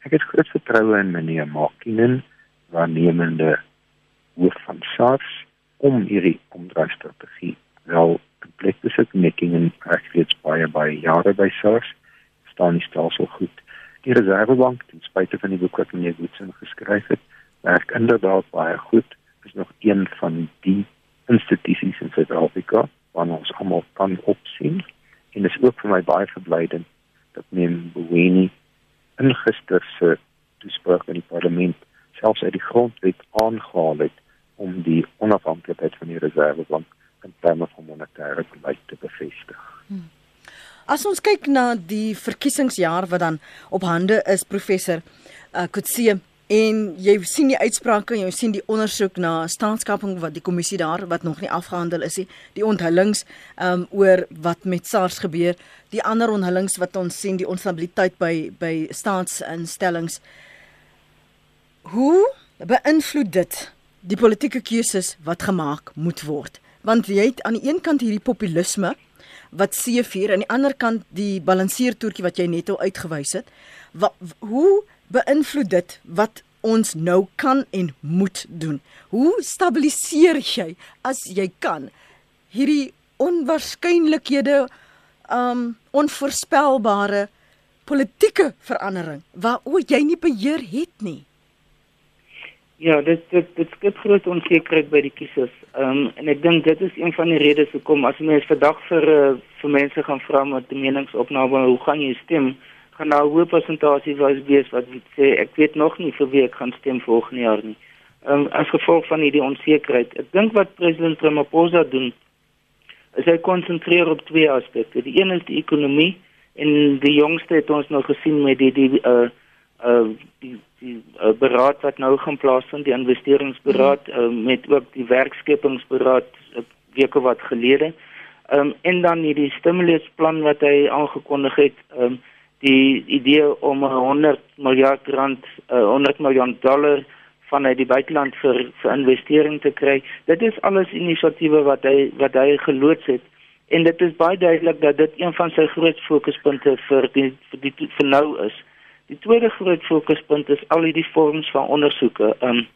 Ek het groot vertroue in meneer Makinen, waarnemende hoof van SARS om hierdie omdraaistrategie wel komplek te sit making en reeds baie baie jare by SARS staan die stelsel goed. Die Reservebank, ten spyte van die boek wat meneer Woodson geskryf het, werk inderdaad baie goed. Is nog een van die institusies in Suid-Afrika waarna ons almal kan opsien. En dit is ook vir my baie verblydend dat meneer Boweni in gister se toespraak in die parlement selfs uit die grondwet aangehaal het om die onafhanklikheid van die Reservebank in terme van monetêre beleid te bevestig. Hmm. As ons kyk na die verkiesingsjaar wat dan op hande is professor uh, Kutse en jy sien die uitsprake en jy sien die ondersoek na staatskaping wat die kommissie daar wat nog nie afgehandel is nie die onthullings um, oor wat met SARS gebeur die ander onthullings wat ons sien die onstabiliteit by by staatsinstellings. Hoe beïnvloed dit die politieke keuses wat gemaak moet word? Want jy het aan die een kant hierdie populisme wat seefuur aan die ander kant die balanseertoertjie wat jy net al uitgewys het. Wat hoe beïnvloed dit wat ons nou kan en moet doen. Hoe stabiliseer jy as jy kan hierdie onwaarskynlikhede um onvoorspelbare politieke verandering waar o jy nie beheer het nie? Ja, dit dit dit skep groot onsekerheid by die kiesers. Ehm um, en ek dink dit is een van die redes hoekom as mense vandag vir uh, vir mense gaan vra met die meningsopname hoe gaan jy stem, gaan daar 'n hoë persentasie wees wat sê ek weet nog nie vir wie ek gaan stem volgende jaar nie. Ehm um, as gevolg van hierdie onsekerheid. Ek dink wat president Ramaphosa doen is hy konsentreer op twee aspekte. Die een is die ekonomie en die jongste het ons nou gesien met die die uh uh die die uh, beraad wat nou gaan plaasvind die investeringsberaad mm. uh, met ook die werkskepingsberaad uh, weke wat gelede. Ehm um, en dan hierdie stimulusplan wat hy aangekondig het, ehm um, die idee om 100 miljard rand, uh, 100 miljoen dollar vanuit die buiteland vir vir investering te kry. Dit is alles inisiatiewe wat hy wat hy geloods het en dit is baie duidelik dat dit een van sy groot fokuspunte vir die vir die vir nou is. Die tweede groot fokuspunt is al die vorms van ondersoeke. Ehm um,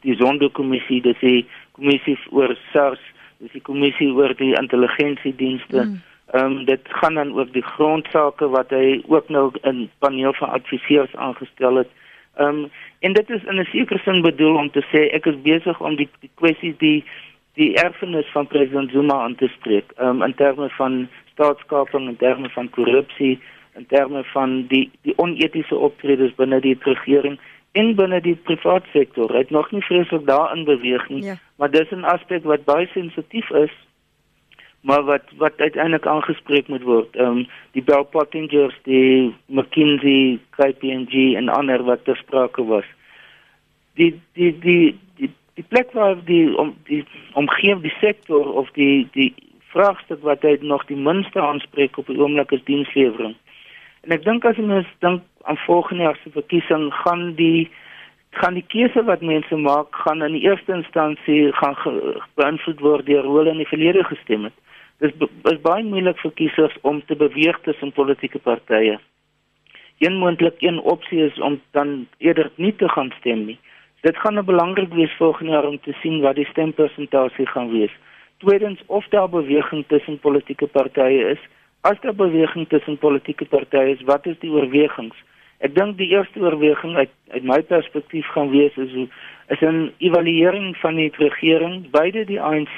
die Sonderkommissie, dis die kommissie oor SARS, dis die kommissie oor die intelligensiedienste. Mm. Ehm um, dit gaan dan ook die grondsake wat hy ook nou in paneel van adviseurs aangestel het. Ehm um, en dit is in 'n sekere sin bedoel om te sê ek is besig om die die kwessies die die erfenis van president Zuma aan te spreek. Ehm um, in terme van staatskaping, in terme van korrupsie, in terme van die die onetiese optredes binne die regering en binne die private sektor. Hy het nog nie vreeslik daarin beweeg nie, ja. maar dis 'n aspek wat baie sensitief is maar wat wat uiteindelik aangespreek moet word. Ehm um, die Bell Pottingers, die McKinsey, KPMG en ander wat ter sprake was. Die die die die die plek waar die om die omgewing die sektor of die die vraagstuk wat hy nog die minste aanspreek op die oomblik is dienslewering. En ek dink as ons dink aan volgende jaar se verkiesing gaan die gaan die keuse wat mense maak gaan in die eerste instansie gaan beïnvloed word deur hoe hulle in die verlede gestem het. Dit is baie moeilik vir kiesers om te beweeg tussen politieke partye. Een moontlik een opsie is om dan eerder nie te gaan stem nie. Dit gaan 'n belangrik wees volgende jaar om te sien wat die stempersentasie gaan wees. Tweedens of daar beweging tussen politieke partye is as daar beweging tussen politieke partye is, wat is die oorwegings? Ek dink die eerste oorweging uit uit my perspektief gaan wees is hoe is 'n evaluering van die regering, beide die ANC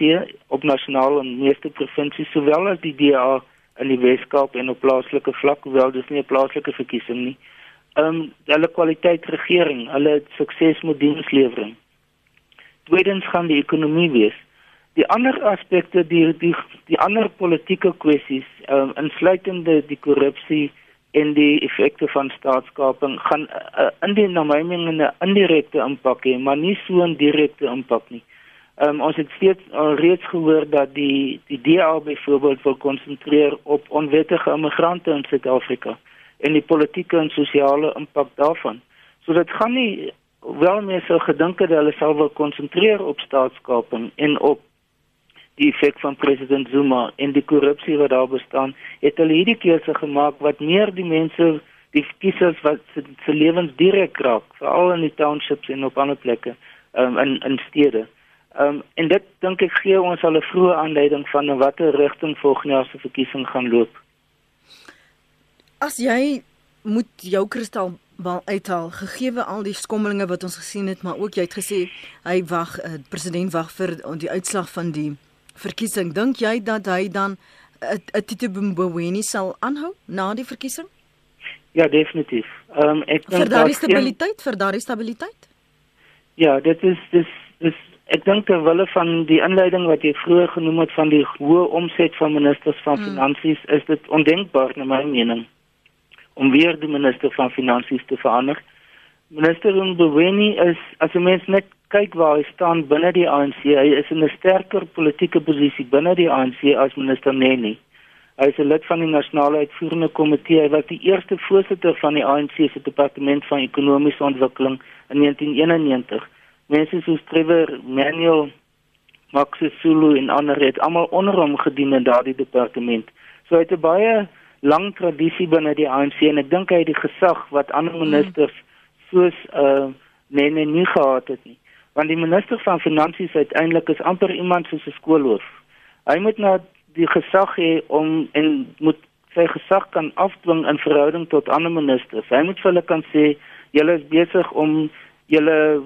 op nasionaal en meeste provinsies sowel as die DA in die Weskaap en op plaaslike vlak, hoewel dis nie 'n plaaslike verkiesing nie. Ehm um, hulle kwaliteit regering, hulle sukses met dienslewering. Tweedens gaan die ekonomie wees die ander aspekte die die die ander politieke kwessies um, insluitende die korrupsie en die effekte van staatskaping gaan uh, in die na my mening 'n indirekte impak hê maar nie so 'n direkte impak nie. Um, ons het steeds al reeds gehoor dat die die DA byvoorbeeld wil konsentreer op onwettige immigrante in Suid-Afrika en die politieke en sosiale impak daarvan. So dit gaan nie wel meer so gedink het hulle sal wil konsentreer op staatskaping en op die effek van president Zuma en die korrupsie wat daar bestaan, het hulle hierdie keuse gemaak wat meer die mense die kiesers wat se, se lewens direk raak, veral in die townships en op ander plekke, um, in in stede. Um, en dit dink ek gee ons al 'n vroeë aanduiding van watter rigting volgende jaar se verkiesing gaan loop. As jy moet jou kristalbal uithaal gegee al die skommelinge wat ons gesien het, maar ook jy het gesê hy wag, uh, president wag vir die uitslag van die verkiesing. Dink jy dat hy dan 'n Tito Mboweni sal aanhou na die verkiesing? Ja, definitief. Ehm um, ek dink vir daardie stabiliteit, vir daardie stabiliteit? Ja, dit is dis dis ek dink ter wille van die inleiding wat jy vroeër genoem het van die hoë omset van ministers van hmm. finansies, is dit ondenkbaar na my mening om weer die minister van finansies te verander. Minister Mboweni is as 'n mens net kyk waar hy staan binne die ANC, hy is in 'n sterker politieke posisie binne die ANC as minister Neni. Hy is 'n lid van die nasionale uitvoerende komitee, hy was die eerste voorsitter van die ANC se departement van ekonomiese ontwikkeling in 1991. Mense soos Trevor Manuel Max Sulu en ander het almal onder hom gedien in daardie departement. So hy het 'n baie lang tradisie binne die ANC en ek dink hy het die gesag wat ander hmm. Soos uh nee nie gehad het nie. Want die minister van finansies uiteindelik is amper iemand soos 'n skoolhoof. Hy moet nou die gesag hê om en moet sy gesag kan afdwing in verhouding tot ander ministers. Hy moet vir hulle kan sê julle is besig om julle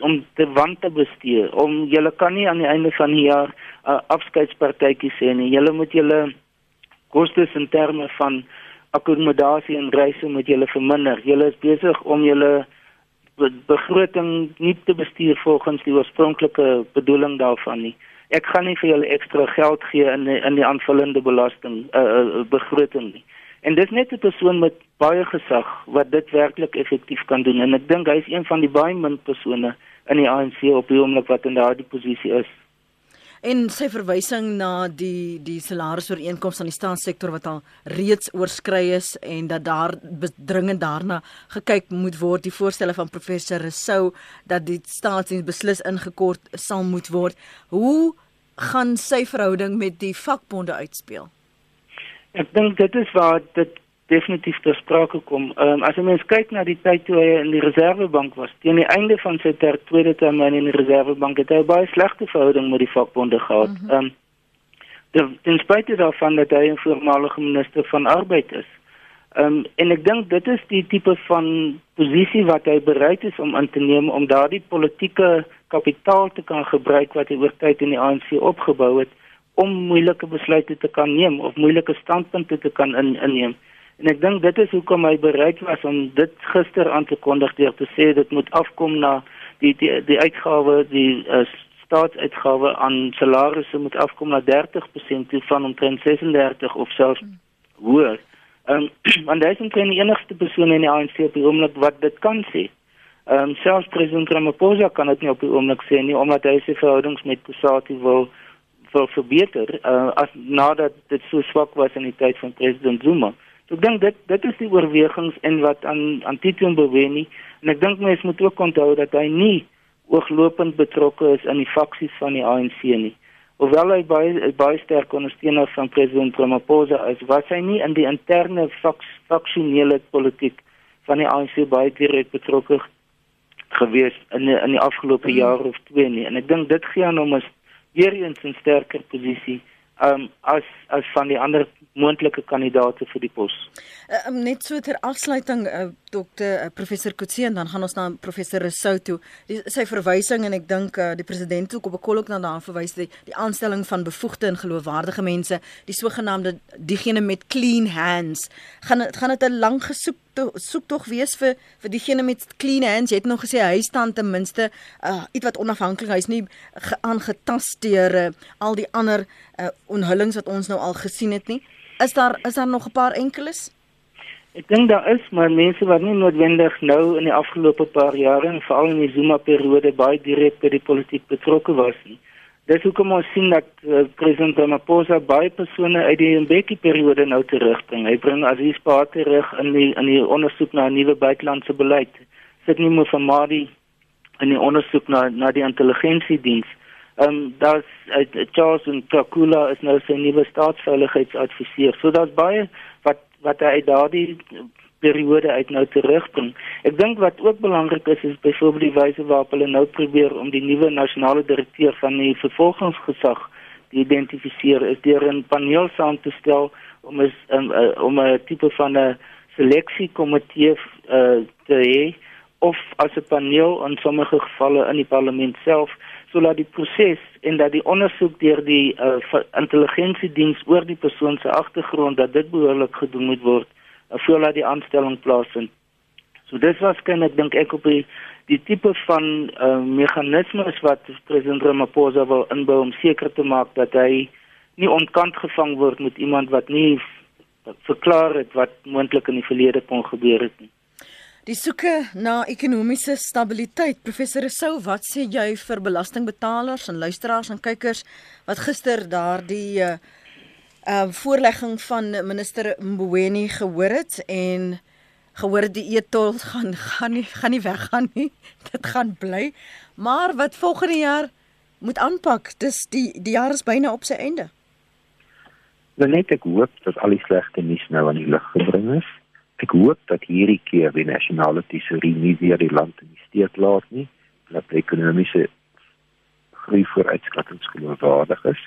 om te want te bestuur. Om julle kan nie aan die einde van die jaar uh, afskeidspartytjies hê nie. Julle moet julle kostes in terme van akkommodasie en reise moet julle verminder. Julle is besig om julle begroting nie te bestuur volgens die oorspronklike bedoeling daarvan nie. Ek gaan nie vir julle ekstra geld gee in die, in die aanvullende belasting uh, uh, begroting nie. En dis net 'n persoon met baie gesag wat dit werklik effektief kan doen en ek dink hy is een van die baie min persone in die ANC op die oomblik wat in daardie posisie is en sy verwysing na die die salarisooreenkoms aan die staatssektor wat al reeds oorskry is en dat daar dringend daarna gekyk moet word. Die voorstelle van professor Rousseau dat die staatsdiens beslis ingekort sal moet word. Hoe gaan sy verhouding met die vakbonde uitspeel? Ek dink dit is waar dit definitief ter sprake kom. Ehm um, as jy mens kyk na die tyd toe hy in die Reservebank was, teen die einde van sy ter tweede termyn in die Reservebank het hy baie slegte verhouding met die vakbonde gehad. Mhm. Ehm mm um, ten spyte daarvan dat hy 'n voormalige minister van arbeid is. Ehm um, en ek dink dit is die tipe van posisie wat hy bereid is om in te neem om daardie politieke kapitaal te kan gebruik wat hy oor tyd in die ANC opgebou het om moeilike besluite te kan neem of moeilike standpunte te kan in, inneem. En ek dink dit is hoekom hy bereid was om dit gister aan te kondig deur te sê dit moet afkom na die die die uitgawe die uh, staatsuitgawe aan salarisse moet afkom na 30% toe van omtrent 36 of selfs hoër. Ehm um, *clears throat* want hy is omtrent die enigste persoon in die ANC op die oomblik wat dit kan sê. Ehm um, selfs president Ramaphosa kan dit nie op die oomblik sê nie omdat hy sy verhoudings met Kusati wil wil verbeter uh, as nadat dit so swak was in die tyd van president Zuma. So ek dink dit dit is die oorwegings en wat aan aan Tito Mboweni en ek dink mense moet ook onthou dat hy nie ooglopend betrokke is in die faksies van die ANC nie. Hoewel hy baie baie sterk ondersteuner van president Ramaphosa is, was hy nie in die interne faks faksionele politiek van die ANC baie direk betrokke gewees in die, in die afgelope mm. jaar of twee nie. En ek dink dit gee aan hom 'n weer eens 'n sterker posisie um, as as van die ander moontlike kandidaate vir die pos. Uh, net so ter afsluiting uh, dokter uh, professor Kutse en dan gaan ons na professor Resouto. Sy verwysing en ek dink uh, die president ook op 'n kollok na daar verwys die, die aanstelling van bevoegde en geloofwaardige mense, die sogenaamde diegene met clean hands. Gaan gaan dit 'n lang gesoek soek tog wees vir vir diegene met clean hands. Jy het nog gesê staan ten minste uh, iets wat onafhanklik. Hy's nie aangetast deur uh, al die ander uh, onhullings wat ons nou al gesien het nie. Is daar is daar nog 'n paar enkeles? Ek dink daar is maar mense wat nie noodwendig nou in die afgelope paar jare en veral in die Zuma periode baie direk by die politiek betrokke was nie. Dis hoekom ons sien dat uh, president Ramaphosa baie persone uit die Mbeki periode nou terugbring. Hy bring Aziz Ba terug in die in die ondersoek na 'n nuwe buitelandse beleid. Sit nie meer van Madi in die ondersoek na na die intelligensiediens. Ehm um, daar's uh, Charles en Takula is nou sy nuwe staatsveiligheidsadviseur. So daar's baie wat wat hy daardie periode uit nou terugbring. Ek dink wat ook belangrik is is byvoorbeeld die wyse waarop hulle nou probeer om die nuwe nasionale direkteur van die vervolgingsgesag te identifiseer is deur 'n paneel saam te stel om is um, uh, om 'n tipe van 'n seleksiekomitee uh, te hê of as 'n paneel in sommige gevalle in die parlement self sodat die proses en dat die ondersoek deur die uh, intelligensiediens oor die persoon se agtergrond dat dit behoorlik gedoen moet word voordat die aanstelling plaasvind. So dis waarskynlik dink ek op die die tipe van uh, meganismes wat president Ramaphosa wil inbou om seker te maak dat hy nie ontkant gevang word met iemand wat nie verklaar het wat moontlik in die verlede kon gebeur het nie. Die soeke na ekonomiese stabiliteit. Professor Rousseau, wat sê jy vir belastingbetalers en luisteraars en kykers wat gister daardie uh uh voorlegging van minister Mboweni gehoor het en gehoor het die etol *laughs* gaan gaan nie gaan nie weggaan nie. *laughs* Dit gaan bly. Maar wat volgende jaar moet aanpak, dis die die jaar is byna op sy einde. Nou net ek hoop dat al die slegte nuus nou aan die lig gebring is. Ek hoop dat hierdie keer die nasionale tesourie nie weer die land in die steek laat nie, dat die ekonomiese groei vooruitskattinge geloofwaardig is.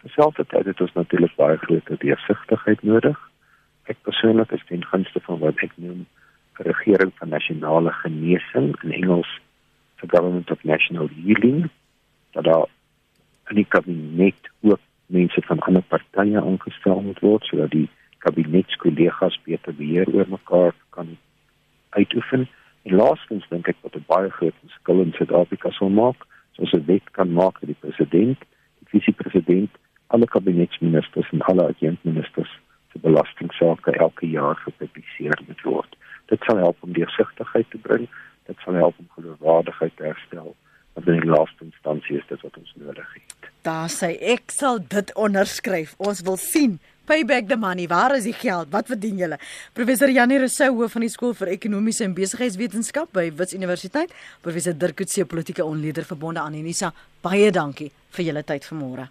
Terselfdertyd het ons natuurlik baie groter deursigtigheid nodig. Ek persoonlik is ten gunste van wat ek noem 'n regering van nasionale genesing in Engels the government of national healing dat daar in die kabinet ook mense van ander partye aangestel moet word sodat die kabinetskollegas beter beheer oor mekaar kan uitoefen. En laastens dink ek dat 'n baie groot verskil in Suid-Afrika sal maak, soos 'n wet kan maak dat die president, die visiepresident alle kabinetsministers en alle adjunkministers se belastingsaake elke jaar gepubliseer moet word. Dit sal help om deursigtigheid te bring, dit sal help om geloofwaardigheid te herstel. Want in die laaste instansie is dit wat ons nodig het. Daar sê ek sal dit onderskryf. Ons wil sien pay back the money. Waar is die geld? Wat verdien julle? Professor Janie Rousseau hoof van die skool vir ekonomiese en besigheidswetenskap by Wits Universiteit. Professor Dirk Coetzee politieke onleder verbonde aan Unisa. Baie dankie vir julle tyd vanmôre.